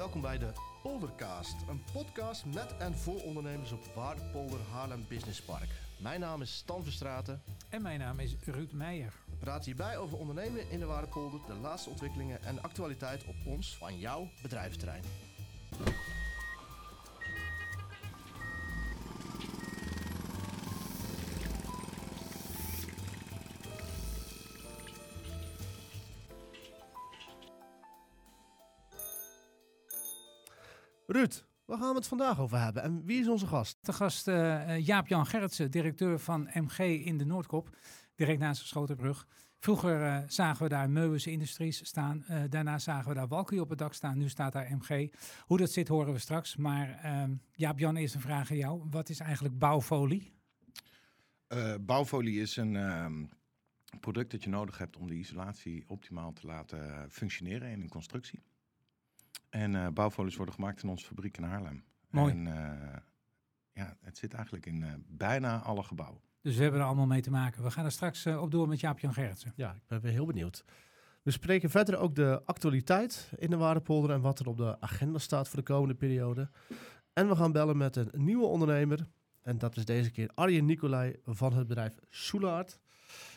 Welkom bij de Poldercast, een podcast met en voor ondernemers op Waardepolder Haarlem Business Park. Mijn naam is Stan Verstraten. En mijn naam is Ruud Meijer. We praten hierbij over ondernemen in de Waardepolder, de laatste ontwikkelingen en actualiteit op ons van jouw bedrijventerrein. Gaan we het vandaag over hebben en wie is onze gast? De gast uh, Jaap-Jan Gerritsen, directeur van MG in de Noordkop, direct naast de Schotenbrug. Vroeger uh, zagen we daar Meubels Industries staan. Uh, daarna zagen we daar Walkie op het dak staan. Nu staat daar MG. Hoe dat zit horen we straks. Maar ehm, Jaap-Jan, eerst een vraag aan jou. Wat is eigenlijk bouwfolie? bouwfolie is een ehm, product dat je nodig hebt om de isolatie optimaal te laten functioneren in een constructie. En uh, bouwfolies worden gemaakt in onze fabriek in Haarlem. Mooi. En uh, ja, het zit eigenlijk in uh, bijna alle gebouwen. Dus we hebben er allemaal mee te maken. We gaan er straks op door met Jaap-Jan Gerritsen. Ja, ik ben weer heel benieuwd. We spreken verder ook de actualiteit in de Waardepolder en wat er op de agenda staat voor de komende periode. En we gaan bellen met een nieuwe ondernemer. En dat is deze keer Arjen Nicolai van het bedrijf Soelaard.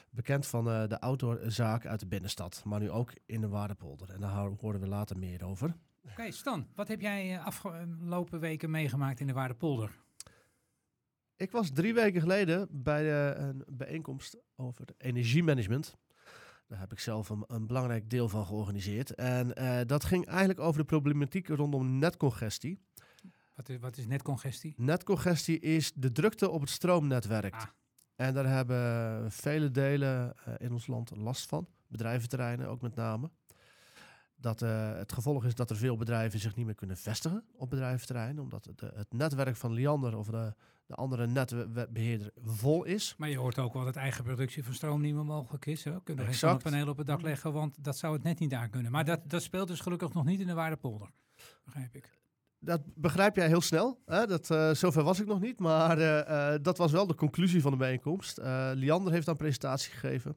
Bekend van de outdoorzaak uit de binnenstad, maar nu ook in de Waardepolder. En daar horen we later meer over. Oké, okay, Stan, wat heb jij afgelopen weken meegemaakt in de Waardepolder? Ik was drie weken geleden bij de, een bijeenkomst over energiemanagement. Daar heb ik zelf een, een belangrijk deel van georganiseerd. En uh, dat ging eigenlijk over de problematiek rondom netcongestie. Wat is, wat is netcongestie? Netcongestie is de drukte op het stroomnetwerk. Ah. En daar hebben vele delen in ons land last van. Bedrijventerreinen ook met name dat uh, het gevolg is dat er veel bedrijven zich niet meer kunnen vestigen op bedrijventerrein, omdat de, het netwerk van Liander of de, de andere netbeheerder vol is. Maar je hoort ook wel dat eigen productie van stroom niet meer mogelijk is. Hè? Kunnen geen zonnepanelen op het dak leggen, want dat zou het net niet aan kunnen. Maar dat, dat speelt dus gelukkig nog niet in de Waardepolder, begrijp ik. Dat begrijp jij heel snel. Hè? Dat, uh, zover was ik nog niet, maar uh, dat was wel de conclusie van de bijeenkomst. Liander heeft dan een presentatie gegeven.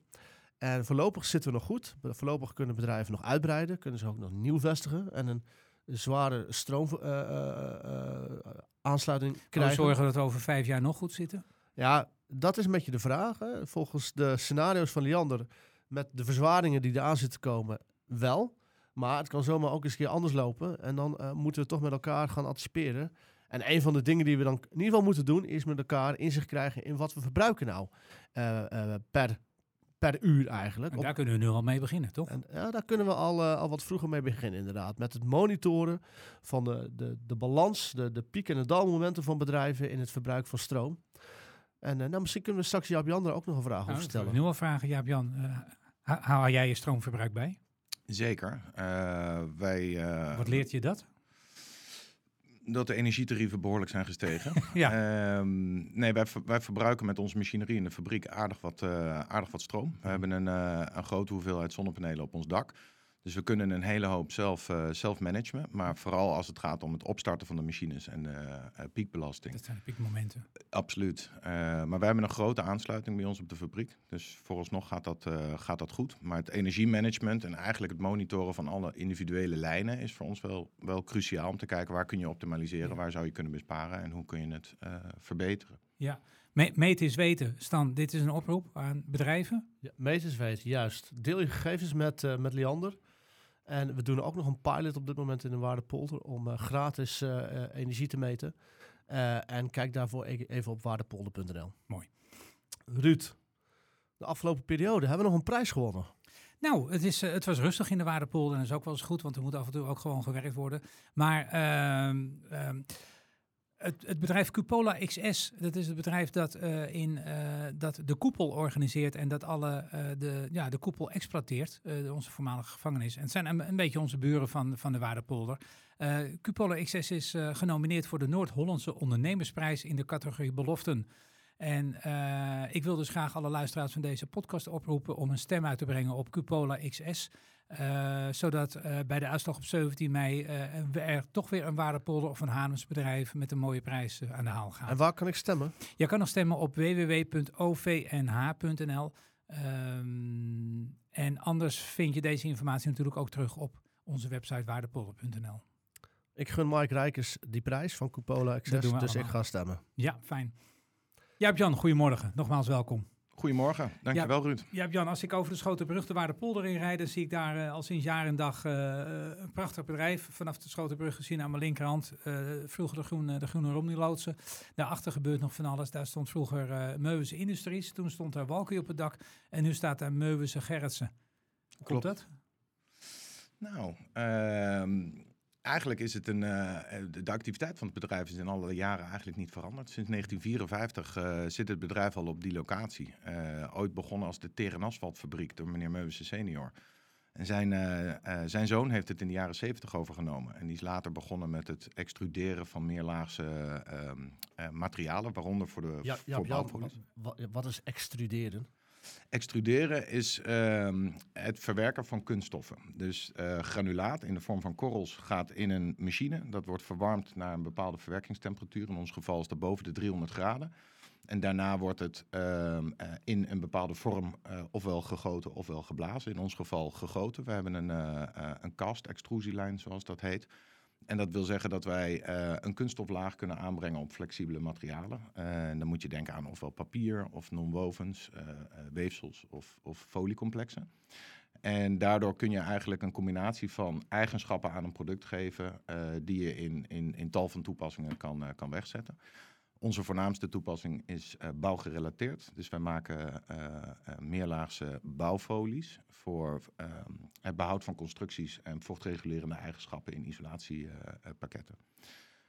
En voorlopig zitten we nog goed. Voorlopig kunnen bedrijven nog uitbreiden, kunnen ze ook nog nieuw vestigen en een zware stroomaansluiting uh, uh, krijgen. zorgen dat we over vijf jaar nog goed zitten? Ja, dat is een beetje de vraag. Hè. Volgens de scenario's van Liander, met de verzwaringen die eraan zitten komen, wel. Maar het kan zomaar ook eens een keer anders lopen. En dan uh, moeten we toch met elkaar gaan anticiperen. En een van de dingen die we dan in ieder geval moeten doen, is met elkaar inzicht krijgen in wat we verbruiken nou per per uur eigenlijk. En daar kunnen we nu al mee beginnen, toch? En, ja, daar kunnen we al, uh, al wat vroeger mee beginnen, inderdaad. Met het monitoren van de, de, de balans, de, de piek- en de dalmomenten van bedrijven in het verbruik van stroom. En uh, nou, misschien kunnen we straks Jaap-Jan er ook nog een vraag nou, over stellen. Nu al vragen, Jaap-Jan. Uh, haal jij je stroomverbruik bij? Zeker. wij, wat leert je dat? Dat de energietarieven behoorlijk zijn gestegen. ja. Um, nee, wij, wij, verbruiken met onze machinerie in de fabriek aardig wat, uh, aardig wat stroom. We hebben een, uh, een grote hoeveelheid zonnepanelen op ons dak. Dus we kunnen een hele hoop zelf, uh, zelf managen. Maar vooral als het gaat om het opstarten van de machines en de uh, piekbelasting. Dat zijn de piekmomenten. Absoluut. Uh, maar wij hebben een grote aansluiting bij ons op de fabriek. Dus vooralsnog gaat dat, gaat dat goed. Maar het energiemanagement en eigenlijk het monitoren van alle individuele lijnen is voor ons wel, wel cruciaal om te kijken waar kun je optimaliseren, ja. waar zou je kunnen besparen en hoe kun je het verbeteren. Ja, Me meten is weten. Stan, dit is een oproep aan bedrijven. Ja, meten is weten, juist. Deel je gegevens met, uh, met Liander. En we doen ook nog een pilot op dit moment in de Waardepolder om uh, gratis uh, energie te meten. en kijk daarvoor even op waardepolder.nl. Mooi. Ruud, de afgelopen periode hebben we nog een prijs gewonnen. Nou, het, is, het was rustig in de Waardepolder en dat is ook wel eens goed, want er moet af en toe ook gewoon gewerkt worden. Maar uh, het, bedrijf Cupola XS, dat is het bedrijf dat, uh, in, uh, dat de koepel organiseert en dat alle, uh, de, ja, de koepel exploiteert, onze voormalige gevangenis. En het zijn een, een, beetje onze buren van, van de Waardepolder. Cupola XS is genomineerd voor de Noord-Hollandse Ondernemersprijs in de categorie beloften. En ik wil dus graag alle luisteraars van deze podcast oproepen om een stem uit te brengen op Cupola XS. Uh, zodat uh, bij de uitslag op 17 mei uh, er toch weer een Waardepolder of een Hanemsbedrijf met een mooie prijs aan de haal gaat. En waar kan ik stemmen? Je kan nog stemmen op www.ovnh.nl. Um, en anders vind je deze informatie natuurlijk ook terug op onze website waardepolder.nl. Ik gun Mike Rijkers die prijs van Cupola Access, dus ik ga stemmen. Ja, fijn. Ja, Jan, goedemorgen. Nogmaals welkom. Goedemorgen, dankjewel Ruud. Ja, Jan, als ik over de Schotenbrug de Waardepolder in rijd, dan zie ik daar eh, al sinds jaar en dag eh, een prachtig bedrijf vanaf de Schotenbrug gezien aan mijn linkerhand. eh, vroeger de groene, de groene Romney-loodsen. Daarachter gebeurt nog van alles. Daar stond vroeger eh Meuwense Industries. Toen stond daar Walkie op het dak. En nu staat daar Meuwense Gerritsen. Klopt, Klopt. dat? Nou, ehm, eigenlijk is het een. eh, de, de activiteit van het bedrijf is in alle jaren eigenlijk niet veranderd. Sinds 1954 eh, zit het bedrijf al op die locatie. Eh, ooit begonnen als de Teren Asfaltfabriek door meneer Meuwense senior. En zijn, eh, eh, zijn zoon heeft het in de jaren 70 overgenomen. En die is later begonnen met het extruderen van meerlaagse ehm, eh, materialen, waaronder voor de Ja, ja, voor Jan, wat is extruderen? Extruderen is ehm, het verwerken van kunststoffen. Dus eh, granulaat in de vorm van korrels gaat in een machine. Dat wordt verwarmd naar een bepaalde verwerkingstemperatuur. In ons geval is dat boven de 300 graden. En daarna wordt het ehm, eh, in een bepaalde vorm eh, ofwel gegoten ofwel geblazen. In ons geval gegoten. We hebben een, eh, een cast extrusielijn, zoals dat heet. En dat wil zeggen dat wij eh, een kunststoflaag kunnen aanbrengen op flexibele materialen. Eh, en dan moet je denken aan ofwel papier of non-wovens, eh, weefsels of, of foliecomplexen. En daardoor kun je eigenlijk een combinatie van eigenschappen aan een product geven die je in, in, in tal van toepassingen kan, kan wegzetten. Onze voornaamste toepassing is eh, bouwgerelateerd. Dus wij maken eh, eh, meerlaagse bouwfolies voor ehm, het behoud van constructies en vochtregulerende eigenschappen in isolatiepakketten.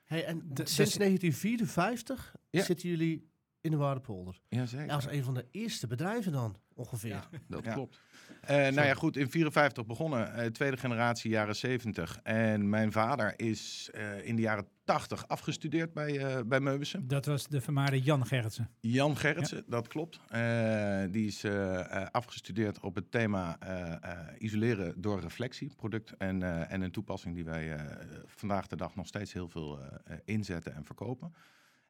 Hey, en De- sinds de- 1954 Ja. zitten jullie in de Waardepolder. Jazeker. Als een van de eerste bedrijven dan, ongeveer. Dat Ja. klopt. Eh, nou ja, goed, in 54 begonnen, eh, tweede generatie jaren 70. En mijn vader is eh, in de jaren 80 afgestudeerd bij, eh bij Meubissen. Dat was de vermaarde Jan Gerritsen. Jan Gerritsen, dat klopt. Eh, die is eh, afgestudeerd op het thema isoleren door reflectie, product en, en een toepassing die wij vandaag de dag nog steeds heel veel inzetten en verkopen.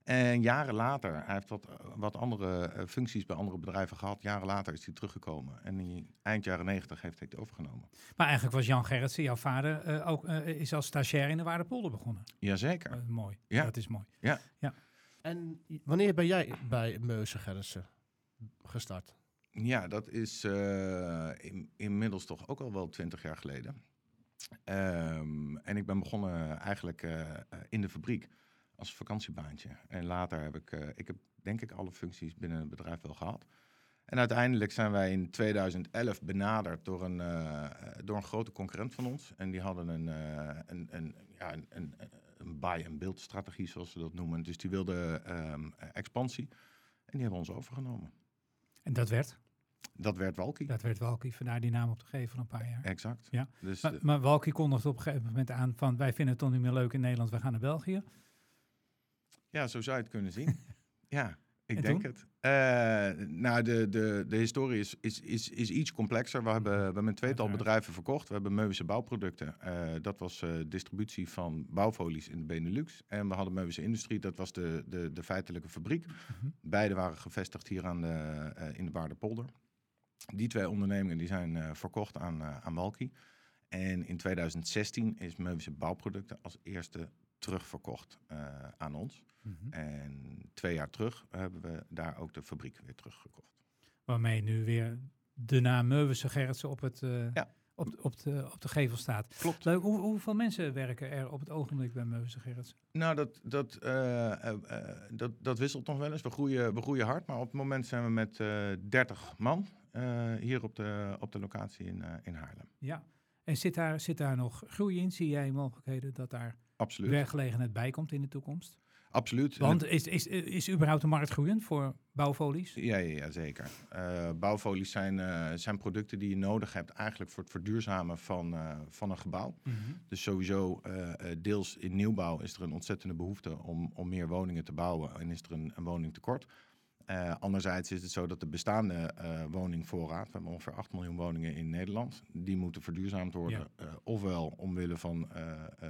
En jaren later, hij heeft wat, wat andere eh, functies bij andere bedrijven gehad. Jaren later is hij teruggekomen en in eind jaren 90 heeft hij het overgenomen. Maar eigenlijk was Jan Gerritsen, jouw vader, eh, ook eh, is als stagiair in de Waardepolder begonnen. Jazeker. Eh, mooi. Ja. Dat is mooi. En wanneer ben jij bij Meusen Gerritsen gestart? Ja, dat is eh, in- inmiddels toch ook al wel twintig jaar geleden. Ehm, en ik ben begonnen eigenlijk in de fabriek als vakantiebaantje. En later heb ik, eh, ik heb denk ik alle functies binnen het bedrijf wel gehad. En uiteindelijk zijn wij in 2011 benaderd door een, eh, door een grote concurrent van ons. En die hadden een, eh, een, een, ja, een, een, een buy-and-build strategie, zoals ze dat noemen. Dus die wilden ehm, eh, expansie. En die hebben ons overgenomen. En dat werd? Dat werd Walkie. Dat werd Walkie, vandaar die naam op te geven van een paar jaar. Exact. Ja. Dus Maar, maar Walkie kondigde op een gegeven moment aan van wij vinden het toch niet meer leuk in Nederland, we gaan naar België. Ja, zo zou je het kunnen zien. ja, ik En denk toen? het. Eh, nou, de, de, de historie is, is, is, is iets complexer. We hebben, we hebben een tweetal bedrijven verkocht. We hebben Meuwense bouwproducten. Eh, dat was eh, distributie van bouwfolies in de Benelux. En we hadden Meuwense Industrie. Dat was de, de, de feitelijke fabriek. Mhm. Beide waren gevestigd hier aan de, in de Waardepolder. Die twee ondernemingen die zijn verkocht aan, aan Walkie. En in 2016 is Meuwense Bouwproducten als eerste terugverkocht eh, aan ons. Mhm. En twee jaar terug hebben we daar ook de fabriek weer teruggekocht. Waarmee nu weer de naam Meuwense Gerritsen op, het, eh, Ja. op, op, de, op de gevel staat. Klopt. Leuk, hoe, hoeveel mensen werken er op het ogenblik bij Meuwense Gerritsen? Nou, dat, dat, eh, dat, dat wisselt nog wel eens. We groeien, we groeien hard, maar op het moment zijn we met eh 30 man hier op de, op de locatie in, in Haarlem. Ja. En zit daar, zit daar nog groei in? Zie jij mogelijkheden dat daar Absoluut. werkgelegenheid bij komt in de toekomst? Absoluut. Want is, is, is überhaupt de markt groeiend voor bouwfolies? Ja, ja, ja zeker. Eh, bouwfolies zijn, eh, zijn producten die je nodig hebt eigenlijk voor het verduurzamen van, eh, van een gebouw. Dus sowieso, deels in nieuwbouw is er een ontzettende behoefte om, om meer woningen te bouwen en is er een, een woningtekort. Eh, anderzijds is het zo dat de bestaande eh, woningvoorraad, we hebben ongeveer 8 miljoen woningen in Nederland, die moeten verduurzaamd worden. eh, ofwel omwille van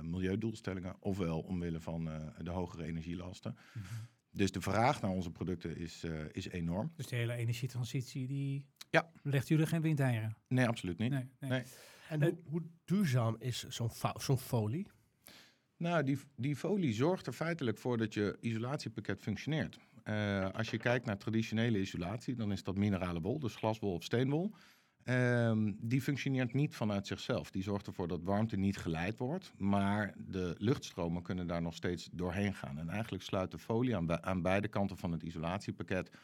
milieudoelstellingen, ofwel omwille van eh, de hogere energielasten. Mhm. Dus de vraag naar onze producten is, eh, is enorm. Dus de hele energietransitie, die Ja. legt jullie geen windeieren? Nee, absoluut niet. Nee, nee. Nee. En hoe, hoe duurzaam is zo'n zo'n folie? Nou, die, die folie zorgt er feitelijk voor dat je isolatiepakket functioneert. Uh, als je kijkt naar traditionele isolatie, dan is dat minerale wol, dus glaswol of steenwol. Um, die functioneert niet vanuit zichzelf. Die zorgt ervoor dat warmte niet geleid wordt, maar de luchtstromen kunnen daar nog steeds doorheen gaan. En eigenlijk sluit de folie aan, aan beide kanten van het isolatiepakket uh,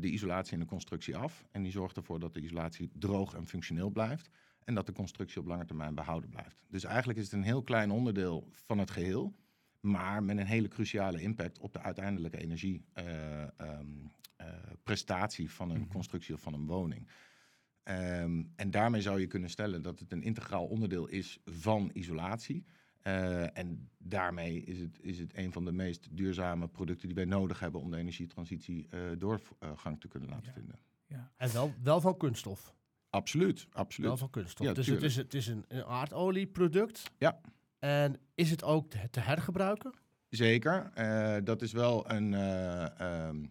de isolatie in de constructie af. En die zorgt ervoor dat de isolatie droog en functioneel blijft. En dat de constructie op lange termijn behouden blijft. Dus eigenlijk is het een heel klein onderdeel van het geheel. Maar met een hele cruciale impact op de uiteindelijke energieprestatie uh, um, uh, van een mm-hmm. constructie of van een woning. Um, en daarmee zou je kunnen stellen dat het een integraal onderdeel is van isolatie. Uh, en daarmee is het, is het een van de meest duurzame producten die wij nodig hebben om de energietransitie uh, doorgang te kunnen laten Ja. vinden. Ja. En wel, wel van kunststof. Absoluut, absoluut. Wel van kunststof. Ja, dus het is, het is een, een aardolieproduct. Ja. En is het ook te, hergebruiken? Zeker. Eh, dat is wel een. eh, ehm,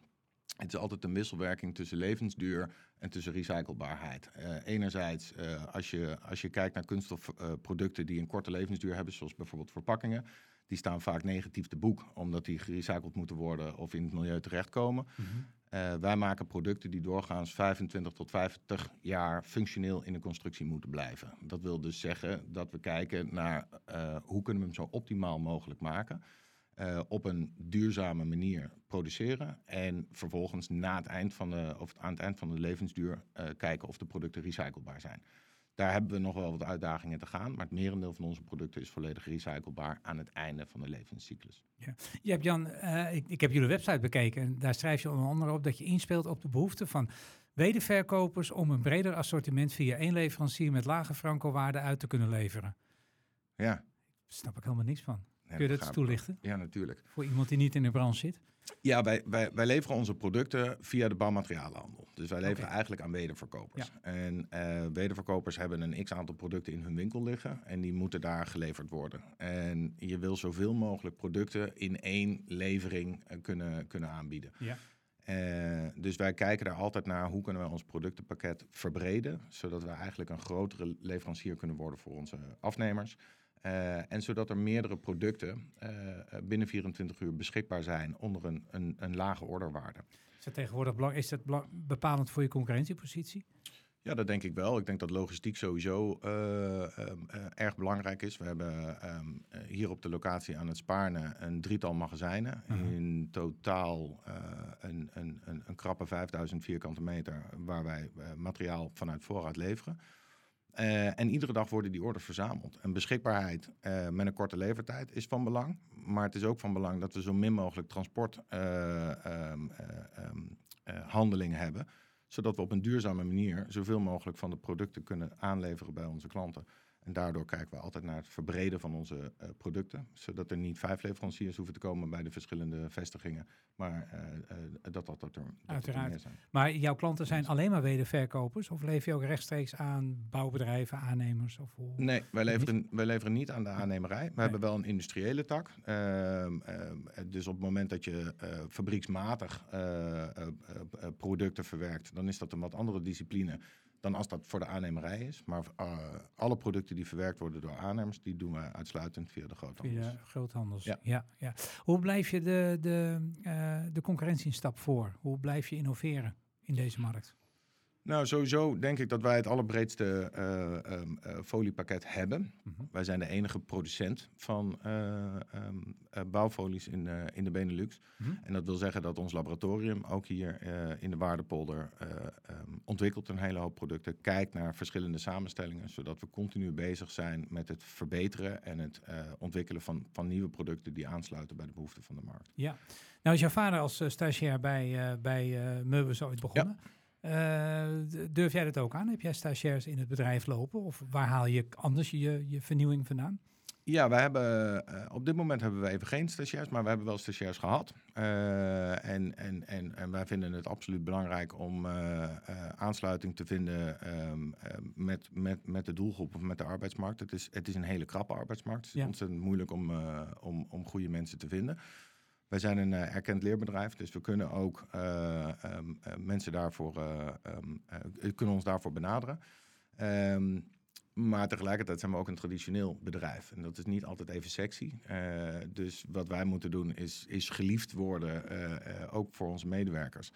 het is altijd een wisselwerking tussen levensduur en tussen recyclebaarheid. Eh, enerzijds, als, je, als je kijkt naar kunststofproducten die een korte levensduur hebben, zoals bijvoorbeeld verpakkingen, die staan vaak negatief te boek, omdat die gerecycled moeten worden of in het milieu terechtkomen. Eh, wij maken producten die doorgaans 25 tot 50 jaar functioneel in de constructie moeten blijven. Dat wil dus zeggen dat we kijken naar eh, hoe kunnen we hem zo optimaal mogelijk maken. eh, op een duurzame manier produceren. En vervolgens na het eind van de, of aan het eind van de levensduur kijken of de producten recyclebaar zijn. Daar hebben we nog wel wat uitdagingen te gaan. Maar het merendeel van onze producten is volledig recyclebaar aan het einde van de levenscyclus. Je hebt Jan, eh, ik, ik heb jullie website bekeken en daar schrijf je onder andere op dat je inspeelt op de behoeften van wederverkopers om een breder assortiment via één leverancier met lage franco-waarde uit te kunnen leveren. Ja, Daar snap ik helemaal niks van. ja, Kun je dat ik toelichten. Ja, natuurlijk. voor iemand die niet in de branche zit? Ja, wij, wij, wij leveren onze producten via de bouwmaterialenhandel. Dus wij leveren eigenlijk aan wederverkopers. En eh wederverkopers hebben een x-aantal producten in hun winkel liggen en die moeten daar geleverd worden. En je wil zoveel mogelijk producten in één levering eh, kunnen, kunnen aanbieden. Ja. Eh, dus wij kijken daar altijd naar hoe kunnen we ons productenpakket verbreden, zodat we eigenlijk een grotere leverancier kunnen worden voor onze afnemers. Eh, en zodat er meerdere producten eh, binnen 24 uur beschikbaar zijn onder een, een, een lage orderwaarde. Is dat tegenwoordig belang, is dat belang- bepalend voor je concurrentiepositie? Ja, dat denk ik wel. Ik denk dat logistiek sowieso eh, erg belangrijk is. We hebben ehm, eh, hier op de locatie aan het Spaarne een drietal magazijnen. Aha. In totaal een, een, een, een krappe 5000 vierkante meter waar wij materiaal vanuit voorraad leveren. Eh, en iedere dag worden die orders verzameld. En beschikbaarheid eh, met een korte levertijd is van belang. Maar het is ook van belang dat we zo min mogelijk transporthandelingen hebben zodat we op een duurzame manier zoveel mogelijk van de producten kunnen aanleveren bij onze klanten. En daardoor kijken we altijd naar het verbreden van onze eh, producten. Zodat er niet vijf leveranciers hoeven te komen bij de verschillende vestigingen. Maar eh, eh, dat dat, dat er, dat er Uiteraard. zijn. Maar jouw klanten zijn alleen maar wederverkopers? Of lever je ook rechtstreeks aan bouwbedrijven, aannemers? Of hoe? Nee, wij leveren, wij leveren niet aan de aannemerij. We hebben wel een industriële tak. Ehm, ehm, dus op het moment dat je fabrieksmatig producten verwerkt, dan is dat een wat andere discipline dan als dat voor de aannemerij is. Maar eh, alle producten die verwerkt worden door aannemers, die doen we uitsluitend via de groothandels. Via groothandels. Ja. Ja. Ja, Hoe blijf je de, de, eh, de concurrentie een stap voor? Hoe blijf je innoveren in deze markt? Nou, sowieso denk ik dat wij het allerbreedste eh, ehm, eh, foliepakket hebben. Mhm. Wij zijn de enige producent van eh, ehm, eh, bouwfolies in, in de Benelux. Mhm. En dat wil zeggen dat ons laboratorium ook hier in de Waardepolder eh, ehm, ontwikkelt een hele hoop producten. Kijkt naar verschillende samenstellingen, zodat we continu bezig zijn met het verbeteren en het ontwikkelen van, van nieuwe producten die aansluiten bij de behoeften van de markt. Ja. Nou is jouw vader als stagiair bij, bij Meubels ooit begonnen. D- durf jij dat ook aan? Heb jij stagiairs in het bedrijf lopen? Of waar haal je anders je, je vernieuwing vandaan? Ja, wij hebben, eh, op dit moment hebben we even geen stagiairs, maar we hebben wel stagiairs gehad. Eh, en, en, en, en wij vinden het absoluut belangrijk om eh, eh, aansluiting te vinden ehm, eh, met, met, met de doelgroep of met de arbeidsmarkt. Het is, het is een hele krappe arbeidsmarkt. Het is Ja. ontzettend moeilijk om, eh, om, om goede mensen te vinden. Wij zijn een eh, erkend leerbedrijf, dus we kunnen ook eh, ehm, eh, mensen daarvoor, eh, ehm, eh, kunnen ons daarvoor benaderen. Ehm, Maar tegelijkertijd zijn we ook een traditioneel bedrijf. En dat is niet altijd even sexy. Uh, dus wat wij moeten doen is, is geliefd worden, uh, uh, ook voor onze medewerkers.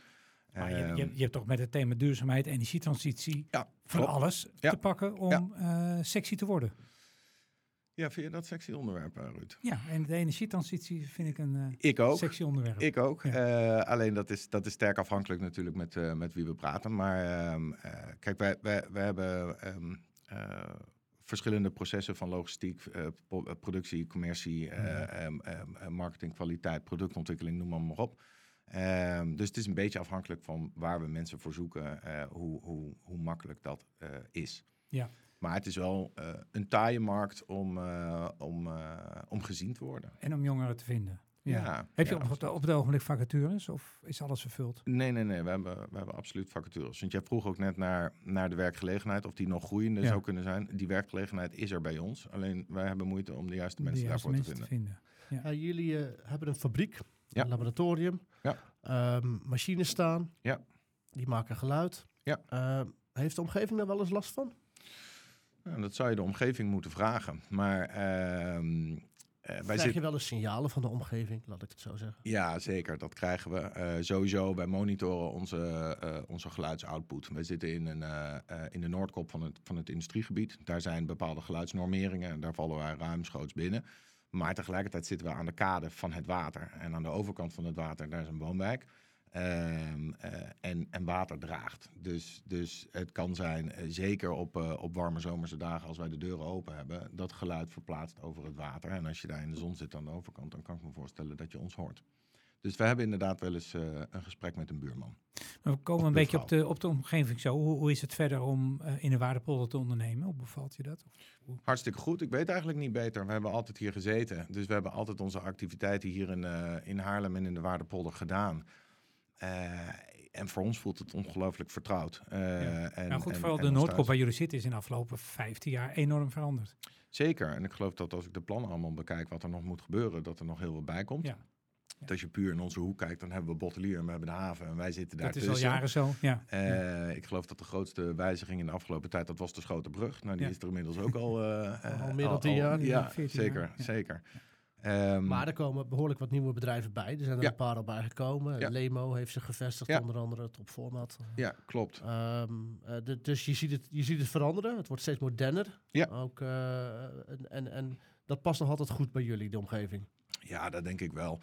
Maar je, je, je, hebt toch met het thema duurzaamheid, energietransitie, ja, van klopt. alles Ja. te pakken om sexy te worden. Ja, vind je dat sexy onderwerp, Ruud? Ja, en de energietransitie vind ik een ik ook. sexy onderwerp. Ik ook. alleen dat is, dat is sterk afhankelijk natuurlijk met, met wie we praten. Maar um, kijk, wij, wij, wij hebben... Um, uh, verschillende processen van logistiek, productie, commercie, um, marketing, kwaliteit, productontwikkeling, noem maar, maar op. Dus het is een beetje afhankelijk van waar we mensen voor zoeken, hoe, hoe, hoe makkelijk dat is. Ja. Maar het is wel een taaie markt om, om, om gezien te worden. En om jongeren te vinden. Ja. ja. Heb je ja, op, het, op het ogenblik vacatures of is alles vervuld? Nee, nee, nee. We hebben, we hebben absoluut vacatures. Want jij vroeg ook net naar, naar de werkgelegenheid, of die nog groeiende Ja. zou kunnen zijn. Die werkgelegenheid is er bij ons. Alleen wij hebben moeite om de juiste mensen de juiste daarvoor mensen te vinden. te vinden. Ja, jullie eh, hebben een fabriek, Ja. een laboratorium, Ja. ehm, machines staan. Ja. Die maken geluid. Ja. Ehm, heeft de omgeving daar wel eens last van? Nou, dat zou je de omgeving moeten vragen. Maar ehm, eh, wij Krijg je wel eens signalen van de omgeving, laat ik het zo zeggen. Ja, zeker. Dat krijgen we. Eh, sowieso, wij monitoren onze, eh, onze geluidsoutput. Wij zitten in, een, in de noordkop van het, van het industriegebied. Daar zijn bepaalde geluidsnormeringen en daar vallen wij ruimschoots binnen. Maar tegelijkertijd zitten we aan de kade van het water. En aan de overkant van het water, daar is een woonwijk. Ehm, eh, en, en water draagt. Dus, dus het kan zijn, eh, zeker op, eh, op warme zomerse dagen als wij de deuren open hebben, dat geluid verplaatst over het water. En als je daar in de zon zit aan de overkant, dan kan ik me voorstellen dat je ons hoort. Dus we hebben inderdaad wel eens een gesprek met een buurman. Maar we komen een beetje op de, op de omgeving zo. Hoe, hoe is het verder om in de Waardepolder te ondernemen? Hoe bevalt je dat? Hartstikke goed. Ik weet eigenlijk niet beter. We hebben altijd hier gezeten. Dus we hebben altijd onze activiteiten hier in, in Haarlem en in de Waardepolder gedaan. Eh, en voor ons voelt het ongelooflijk vertrouwd. Eh, en, nou goed, en- vooral en de Noordkop waar jullie zitten is in de afgelopen 15 jaar enorm veranderd. Zeker. En ik geloof dat als ik de plannen allemaal bekijk wat er nog moet gebeuren, dat er nog heel veel bij komt. Ja. Want Als je puur in onze hoek kijkt, dan hebben we Bottelier en we hebben de haven en wij zitten daar Dat is al jaren zo. Ja. Eh, Ik geloof dat de grootste wijziging in de afgelopen tijd, dat was de Schotenbrug. Nou, die Ja. is er inmiddels ook al... eh, eh, Al meer dan tien jaar. Ja, 14 zeker, jaar, ja. zeker. Ehm, Maar er komen behoorlijk wat nieuwe bedrijven bij. Er zijn er Ja. een paar al bij gekomen. Ja. Lemo heeft zich gevestigd, Ja. onder andere het op format. ja, klopt. Ehm, eh, de- dus je ziet, het, je ziet het veranderen. Het wordt steeds moderner. Ja. Ook, eh, en, en, en dat past nog altijd goed bij jullie, de omgeving. Ja, dat denk ik wel.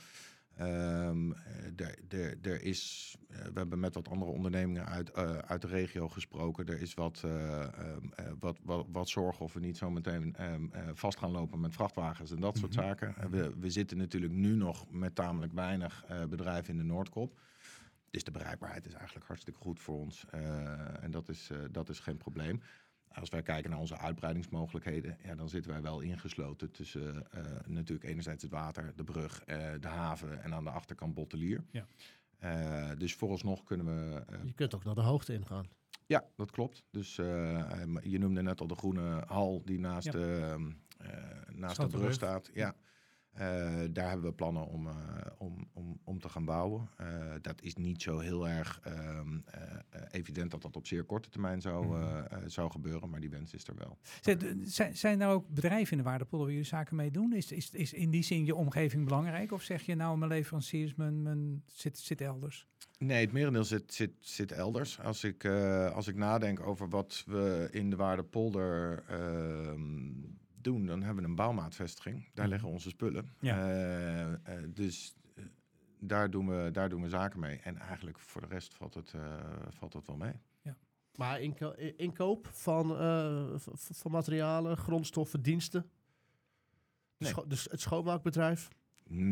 Ehm, eh, er, is, eh, we hebben met wat andere ondernemingen uit, eh, uit de regio gesproken. Er is wat, ehm, eh, wat, wat, wat zorgen of we niet zo meteen ehm, eh, vast gaan lopen met vrachtwagens en dat soort Mhm. zaken. We, we zitten natuurlijk nu nog met tamelijk weinig bedrijven in de Noordkop. Dus de bereikbaarheid is eigenlijk hartstikke goed voor ons. en dat is, dat is geen probleem. Als wij kijken naar onze uitbreidingsmogelijkheden, ja, dan zitten wij wel ingesloten tussen eh, natuurlijk enerzijds het water, de brug, eh, de haven en aan de achterkant Bottelier. Ja. Eh, dus vooralsnog kunnen we. Je kunt ook naar de hoogte ingaan. ja, dat klopt. Dus eh, je noemde net al de groene hal die naast, Ja. de, ehm, eh, naast de brug. staat. Ja. Eh, daar hebben we plannen om, eh, om, om, om te gaan bouwen. Eh, dat is niet zo heel erg ehm, eh, eh, evident dat dat op zeer korte termijn zou, Mhm. zou gebeuren, maar die wens is er wel. Zijn, zijn, zijn er ook bedrijven in de Waardepolder waar jullie zaken mee doen? Is, is, is in die zin je omgeving belangrijk? Of zeg je nou, mijn leveranciers mijn, mijn, zit, zit elders? Nee, het merendeel zit, zit, zit elders. Als ik, als ik nadenk over wat we in de Waardepolder ehm doen, dan hebben we een bouwmaatvestiging. Daar Mhm. liggen onze spullen. Ja. Eh, eh, dus eh, daar, doen we, daar doen we zaken mee. En eigenlijk voor de rest valt het, eh, valt het wel mee. Maar inko- inkoop van, eh, van materialen, grondstoffen, diensten. Nee. Scho- dus het schoonmaakbedrijf.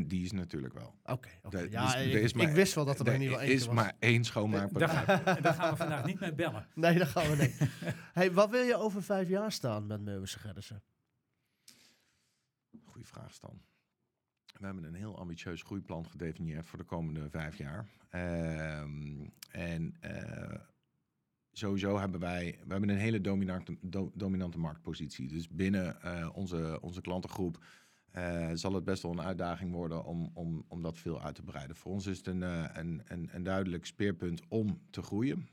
Die is natuurlijk wel. Oké, ja, ik, wist wel dat er, Er nog niet wel één is maar één Daar, schoonmaakbedrijf. ga- daar gaan we vandaag niet mee bellen. Nee, dat gaan we niet. hey, wat wil je over vijf jaar staan met Meeuwse Gerritsen? Goeie vraag, Stan. We hebben een heel ambitieus groeiplan gedefinieerd voor de komende vijf jaar. Ehm, en eh, sowieso hebben wij we hebben een hele dominante, do- dominante marktpositie. Dus binnen eh, onze, onze klantengroep eh, zal het best wel een uitdaging worden om, om, om dat veel uit te breiden. Voor ons is het een, een, een, duidelijk speerpunt om te groeien.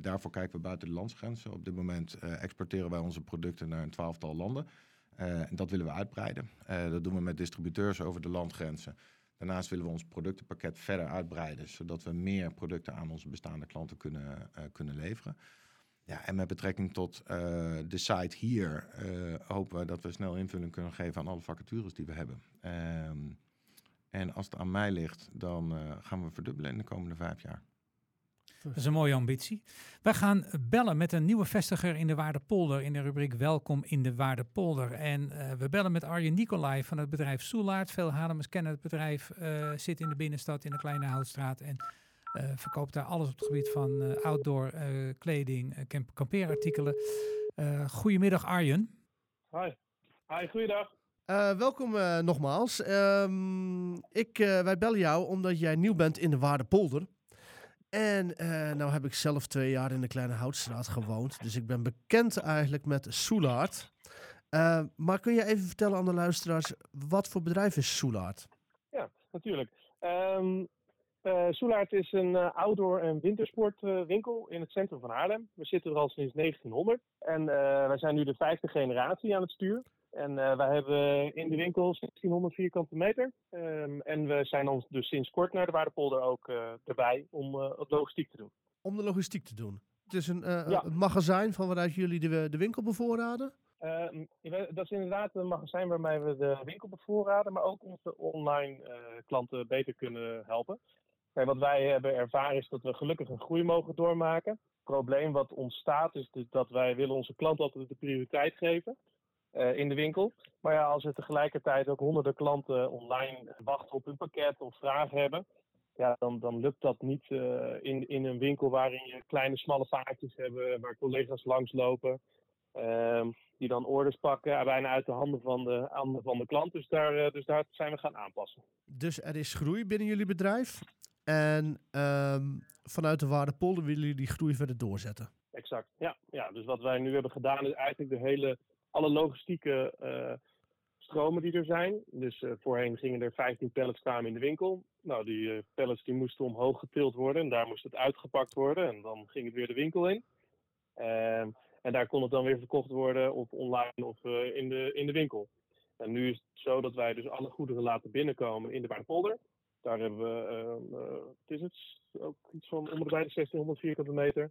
Daarvoor kijken we buiten de landsgrenzen. Op dit moment exporteren wij onze producten naar een twaalftal landen. En dat willen we uitbreiden. dat doen we met distributeurs over de landgrenzen. Daarnaast willen we ons productenpakket verder uitbreiden, zodat we meer producten aan onze bestaande klanten kunnen, kunnen leveren. Ja, en met betrekking tot de site hier hopen we dat we snel invulling kunnen geven aan alle vacatures die we hebben. Um, en als het aan mij ligt, dan gaan we verdubbelen in de komende vijf jaar. Dat is een mooie ambitie. Wij gaan bellen met een nieuwe vestiger in de Waardepolder in de rubriek Welkom in de Waardepolder. En we bellen met Arjen Nicolai van het bedrijf Soelaard. Veel Haarlemmers kennen het bedrijf, zit in de binnenstad in de Kleine Houtstraat. En uh, verkoopt daar alles op het gebied van uh, outdoor uh, kleding, camp kampeerartikelen. goedemiddag Arjen. Hi. Hi, goeiedag. welkom nogmaals. Um, ik, wij bellen jou omdat jij nieuw bent in de Waardepolder. En nou heb ik zelf twee jaar in de Kleine Houtstraat gewoond. Dus ik ben bekend eigenlijk met Soelaard. maar kun je even vertellen aan de luisteraars, wat voor bedrijf is Soelaard? Ja, natuurlijk. Um, uh, is een uh, outdoor- en wintersportwinkel uh, in het centrum van Haarlem. We zitten er al sinds 1900 en uh, wij zijn nu de vijfde generatie aan het stuur. En wij hebben in de winkel 1600 vierkante meter. Um, en we zijn ons dus sinds kort naar de Waardepolder ook erbij om het logistiek te doen. Om de logistiek te doen? Het is een, ja. een magazijn van waaruit jullie de, de winkel bevoorraden? dat is inderdaad een magazijn waarmee we de winkel bevoorraden, maar ook onze online klanten beter kunnen helpen. Kijk, wat wij hebben ervaren is dat we gelukkig een groei mogen doormaken. Het probleem wat ontstaat is dus dat wij willen onze klant altijd de prioriteit geven uh, in de winkel. Maar ja, als er tegelijkertijd ook honderden klanten online wachten op hun pakket of vragen hebben, ja, dan, dan lukt dat niet uh, in, in een winkel waarin je kleine smalle vaartjes hebben, waar collega's langslopen. Uh, die dan orders pakken, bijna uit de handen van de, handen van de klant. Dus daar, dus daar zijn we gaan aanpassen. Dus er is groei binnen jullie bedrijf. En um, vanuit de Waardepolder willen jullie die groei verder doorzetten. Exact, ja. ja. Dus wat wij nu hebben gedaan is eigenlijk de hele, alle logistieke uh, stromen die er zijn. Dus uh, voorheen gingen er 15 pallets kwamen in de winkel. Nou, die uh, pallets die moesten omhoog getild worden en daar moest het uitgepakt worden. En dan ging het weer de winkel in. Uh, en daar kon het dan weer verkocht worden of online of in, de, in de winkel. En nu is het zo dat wij dus alle goederen laten binnenkomen in de Waardepolder. Daar hebben we, het is het, ook iets van om de bij de 1600 vierkante meter.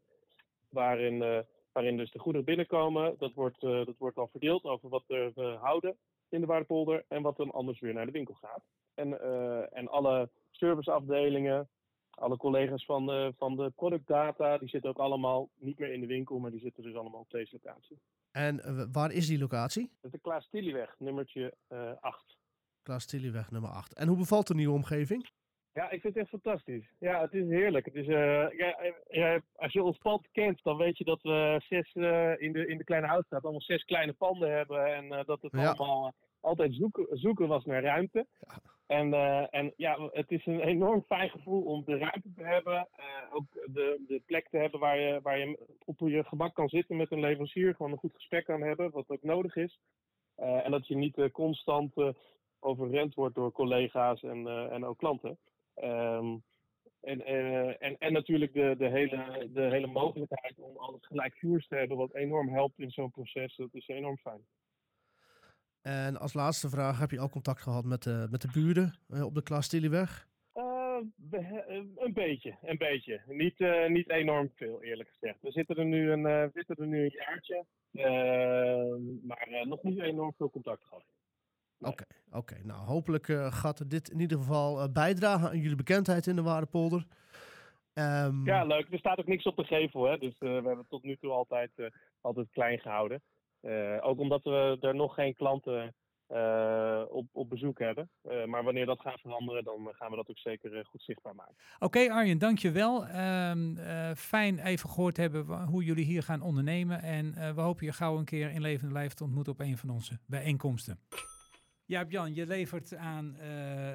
Waarin, waarin dus de goederen binnenkomen. Dat wordt, dat wordt dan verdeeld over wat we houden in de waardepolder. En wat dan anders weer naar de winkel gaat. En, en alle serviceafdelingen, alle collega's van de, van de productdata, die zitten ook allemaal niet meer in de winkel, maar die zitten dus allemaal op deze locatie. En waar is die locatie? Dat is de Klaas Tillieweg, nummertje 8. Klaas Tillieweg nummer 8. En hoe bevalt de nieuwe omgeving? Ja, ik vind het echt fantastisch. Ja, het is heerlijk. Het is, uh, ja, ja, als je ons pand kent, dan weet je dat we zes, uh, in, de, in de kleine houtstraat allemaal zes kleine panden hebben. En uh, dat het ja. allemaal altijd zoeken, zoeken was naar ruimte. Ja. En, en ja, het is een enorm fijn gevoel om de ruimte te hebben. ook de, de plek te hebben waar je, waar je op je gemak kan zitten met een leverancier. Gewoon een goed gesprek kan hebben, wat ook nodig is. en dat je niet constant overrend wordt door collega's en, en ook klanten. Um, en, uh, en, en natuurlijk de, de, hele, de hele mogelijkheid om alles gelijk vuurs te hebben, wat enorm helpt in zo'n proces. Dat is enorm fijn. En als laatste vraag, heb je al contact gehad met de, met de buren uh, op de Klaas Stilieweg? een beetje, een beetje. Niet, niet enorm veel, eerlijk gezegd. We zitten er nu een, zitten er nu een jaartje, maar nog niet enorm veel contact gehad. Oké, oké. Okay. Nou, hopelijk uh, gaat dit in ieder geval uh, bijdragen aan jullie bekendheid in de Waardepolder. Um... Ja, leuk. Er staat ook niks op de gevel, hè. Dus uh, we hebben het tot nu toe altijd, altijd klein gehouden. ook omdat we er nog geen klanten op, op bezoek hebben. maar wanneer dat gaat veranderen, dan gaan we dat ook zeker goed zichtbaar maken. Oké okay, Arjen, dankjewel. Um, fijn even gehoord hebben hoe jullie hier gaan ondernemen. En we hopen je gauw een keer in levende lijf te ontmoeten op een van onze bijeenkomsten. Ja, Jan, je levert aan, uh,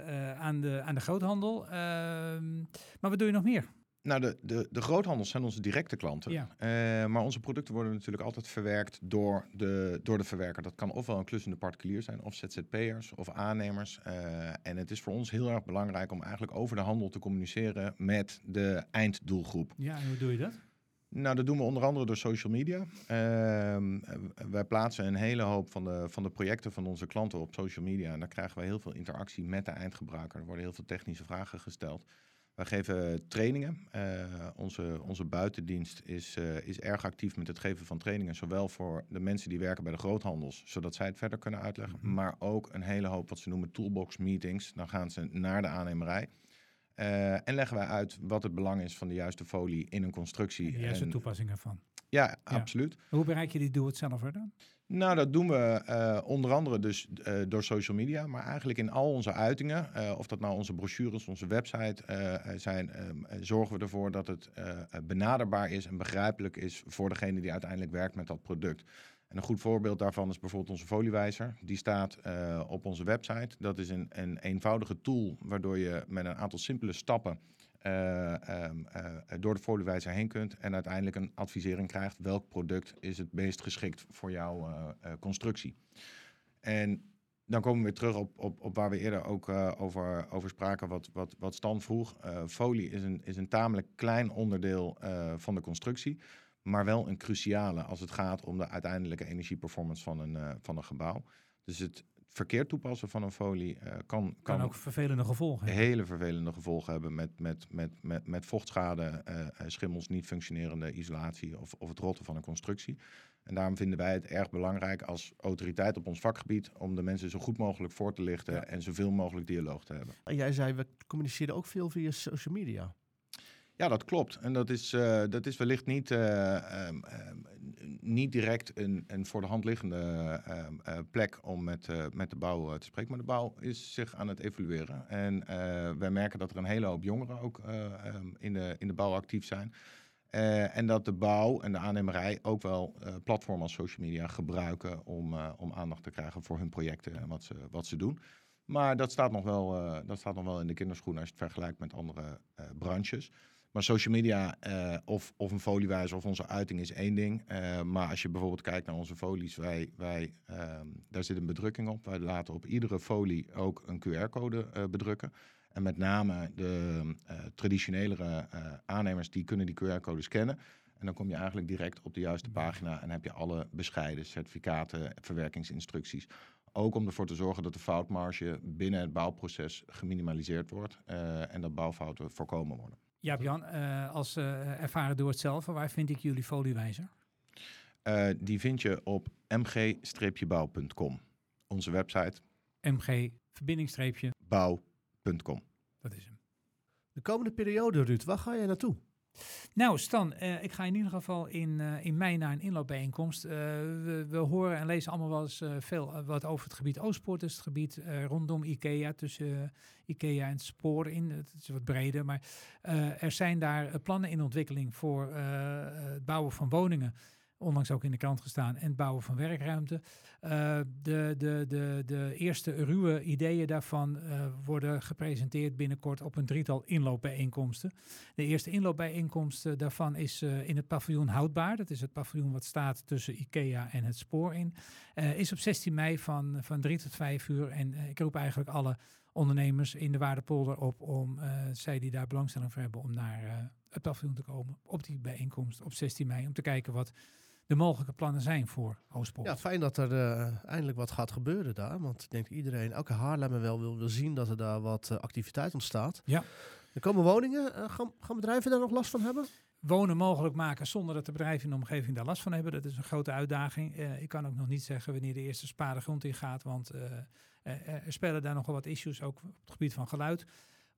uh, aan, de, aan de groothandel. Uh, maar wat doe je nog meer? Nou, de, de, de groothandels zijn onze directe klanten. Ja. Eh, maar onze producten worden natuurlijk altijd verwerkt door de, door de verwerker. Dat kan ofwel een klussende particulier zijn, of ZZP'ers of aannemers. Eh, en het is voor ons heel erg belangrijk om eigenlijk over de handel te communiceren met de einddoelgroep. Ja, en hoe doe je dat? Nou, dat doen we onder andere door social media. Ehm, wij plaatsen een hele hoop van de, van de projecten van onze klanten op social media. En daar krijgen we heel veel interactie met de eindgebruiker. Er worden heel veel technische vragen gesteld. Wij geven trainingen. Uh, onze, onze buitendienst is, uh, is erg actief met het geven van trainingen. Zowel voor de mensen die werken bij de groothandels, zodat zij het verder kunnen uitleggen. Mhm. Maar ook een hele hoop wat ze noemen toolbox meetings. Dan gaan ze naar de aannemerij. Uh, en leggen wij uit wat het belang is van de juiste folie in een constructie. De juiste en, toepassing ervan. Ja, Ja. absoluut. Hoe bereik je die doe-het-zelf dan? Nou, dat doen we eh, onder andere dus eh, door social media, maar eigenlijk in al onze uitingen, eh, of dat nou onze brochures, onze website eh, zijn, ehm, eh, zorgen we ervoor dat het eh, benaderbaar is en begrijpelijk is voor degene die uiteindelijk werkt met dat product. En een goed voorbeeld daarvan is bijvoorbeeld onze foliewijzer. Die staat eh, op onze website. Dat is een, een eenvoudige tool waardoor je met een aantal simpele stappen eh, ehm, eh, door de foliewijzer heen kunt en uiteindelijk een advisering krijgt welk product is het meest geschikt voor jouw constructie. En dan komen we weer terug op, op, op waar we eerder ook over, over spraken, wat, wat, wat Stan vroeg. Folie is een, is een tamelijk klein onderdeel van de constructie, maar wel een cruciale als het gaat om de uiteindelijke energieperformance van een, eh, van een gebouw. Dus het verkeerd toepassen van een folie eh, kan, Kan ook vervelende gevolgen hebben. hele vervelende gevolgen hebben met, met, met, met, met vochtschade, eh, schimmels, niet functionerende isolatie of, of het rotten van een constructie. En daarom vinden wij het erg belangrijk als autoriteit op ons vakgebied om de mensen zo goed mogelijk voor te lichten Ja. en zoveel mogelijk dialoog te hebben. En jij zei, we communiceren ook veel via social media. Ja, dat klopt. En dat is, eh, dat is wellicht niet, eh, ehm, ehm, niet direct een, een voor de hand liggende ehm, eh, plek om met, met de bouw te spreken. Maar de bouw is zich aan het evolueren. En wij merken dat er een hele hoop jongeren ook in, de, in de bouw actief zijn. En dat de bouw en de aannemerij ook wel platformen als social media gebruiken om, om aandacht te krijgen voor hun projecten en wat ze, wat ze doen. Maar dat staat, nog wel, dat staat nog wel in de kinderschoenen als je het vergelijkt met andere branches. Maar social media eh, of, of een foliewijzer of onze uiting is één ding. Eh, maar als je bijvoorbeeld kijkt naar onze folies, wij, wij, ehm, daar zit een bedrukking op. Wij laten op iedere folie ook een QR-code eh, bedrukken. En met name de traditionelere aannemers, die kunnen die QR-code scannen. En dan kom je eigenlijk direct op de juiste pagina en heb je alle bescheiden certificaten, verwerkingsinstructies. Ook om ervoor te zorgen dat de foutmarge binnen het bouwproces geminimaliseerd wordt en dat bouwfouten voorkomen worden. Ja, Jan, eh, als eh, ervaren door het zelf, waar vind ik jullie foliewijzer? Eh, die vind je op mg-bouw.com. Onze website MG, verbindingstreepje, bouw.com. dat is hem. De komende periode, Ruud, waar ga jij naartoe? Nou, Stan, eh, ik ga in ieder geval in, eh, in mei naar een inloopbijeenkomst. Eh, we, we horen en lezen allemaal wel eens veel wat over het gebied Oostpoort. Dus het gebied rondom IKEA, tussen IKEA en het spoor in. Het is wat breder, maar er zijn daar plannen in ontwikkeling voor het bouwen van woningen. Onlangs ook in de krant gestaan. En het bouwen van werkruimte. Eh, de, de, de, de eerste ruwe ideeën daarvan eh, worden gepresenteerd binnenkort op een drietal inloopbijeenkomsten. De eerste inloopbijeenkomst eh, daarvan is in het paviljoen Houdbaar. Dat is het paviljoen wat staat tussen IKEA en het spoor in. Is op 16 mei van, van 3 tot 5 uur. En ik roep eigenlijk alle ondernemers in de Waardepolder op om, zij die daar belangstelling voor hebben, om naar het paviljoen te komen op die bijeenkomst op 16 mei. Om te kijken wat de mogelijke plannen zijn voor Oostpoort. Ja, fijn dat er eh, eindelijk wat gaat gebeuren daar. Want ik denk dat iedereen, elke Haarlemmer wel wil, wil zien dat er daar wat eh, activiteit ontstaat. Ja. Er komen woningen. Eh, gaan, gaan bedrijven daar nog last van hebben? wonen mogelijk maken zonder dat de bedrijven in de omgeving daar last van hebben. Dat is een grote uitdaging. Ik kan ook nog niet zeggen wanneer de eerste spade grond in gaat, want er spelen daar nogal wat issues, ook op het gebied van geluid.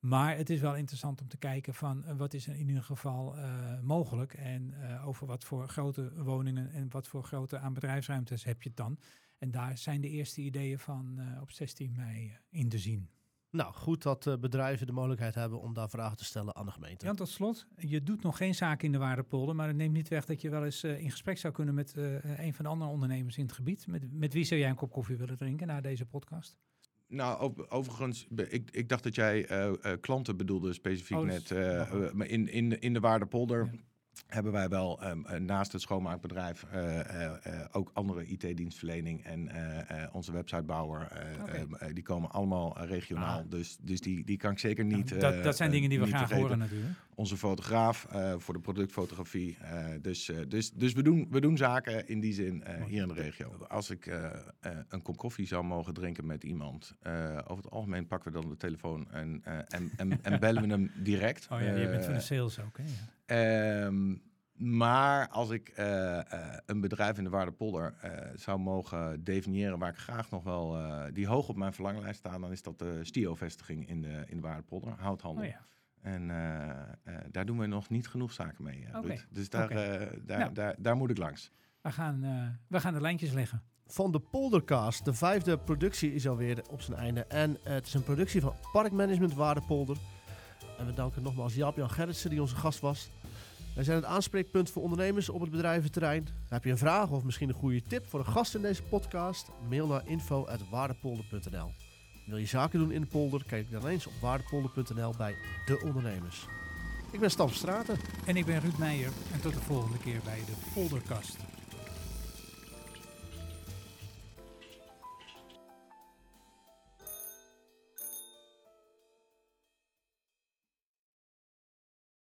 Maar het is wel interessant om te kijken van eh, wat is er in ieder geval eh, mogelijk en eh, over wat voor grote woningen en wat voor grote aan bedrijfsruimtes heb je het dan. En daar zijn de eerste ideeën van op 16 mei in te zien. Nou, goed dat bedrijven de mogelijkheid hebben om daar vragen te stellen aan de gemeente. Jan, tot slot, je doet nog geen zaak in de Waardepolder, maar dat neemt niet weg dat je wel eens in gesprek zou kunnen met een van de andere ondernemers in het gebied. Met, met wie zou jij een kop koffie willen drinken na deze podcast? Nou, overigens, ik, ik dacht dat jij eh, eh, klanten bedoelde specifiek Oh, net. dat- eh, eh, maar in, in, de- in de Waardepolder Ja. Hebben wij wel ehm, eh, naast het schoonmaakbedrijf eh, eh, ook andere IT-dienstverlening en onze websitebouwer. eh, ehm, eh, die komen allemaal regionaal. Ah. Dus, dus die, die kan ik zeker niet. Dat, dat zijn dingen die we graag vergeten. horen natuurlijk. Onze fotograaf voor de productfotografie. dus dus, dus we, doen, we doen zaken in die zin hier in de regio. Als ik een kop koffie zou mogen drinken met iemand, over het algemeen pakken we dan de telefoon en, en, en, en bellen we hem direct. Oh ja, je bent van de sales ook. Hè? Ja. Ehm, maar als ik eh, eh, een bedrijf in de Waardepolder eh zou mogen definiëren waar ik graag nog wel, eh, die hoog op mijn verlanglijst staan, dan is dat de Stio-vestiging in de, in de Waardepolder, houthandel. Oh ja. En eh, eh, daar doen we nog niet genoeg zaken mee, Oké, Ruud. Dus daar, eh, daar, Nou. daar, daar moet ik langs. We, gaan, eh, we gaan de lijntjes leggen. Van de Poldercast. De vijfde productie is alweer op zijn einde. En het is een productie van Parkmanagement Waardepolder. En we danken nogmaals Jaap-Jan Gerritsen die onze gast was. Wij zijn het aanspreekpunt voor ondernemers op het bedrijventerrein. Heb je een vraag of misschien een goede tip voor een gast in deze podcast? Mail naar info.waardepolder.nl Wil je zaken doen in de polder? Kijk dan eens op waardepolder.nl bij De Ondernemers. Ik ben Stam Straten. En ik ben Ruud Meijer. En tot de volgende keer bij de Polderkast.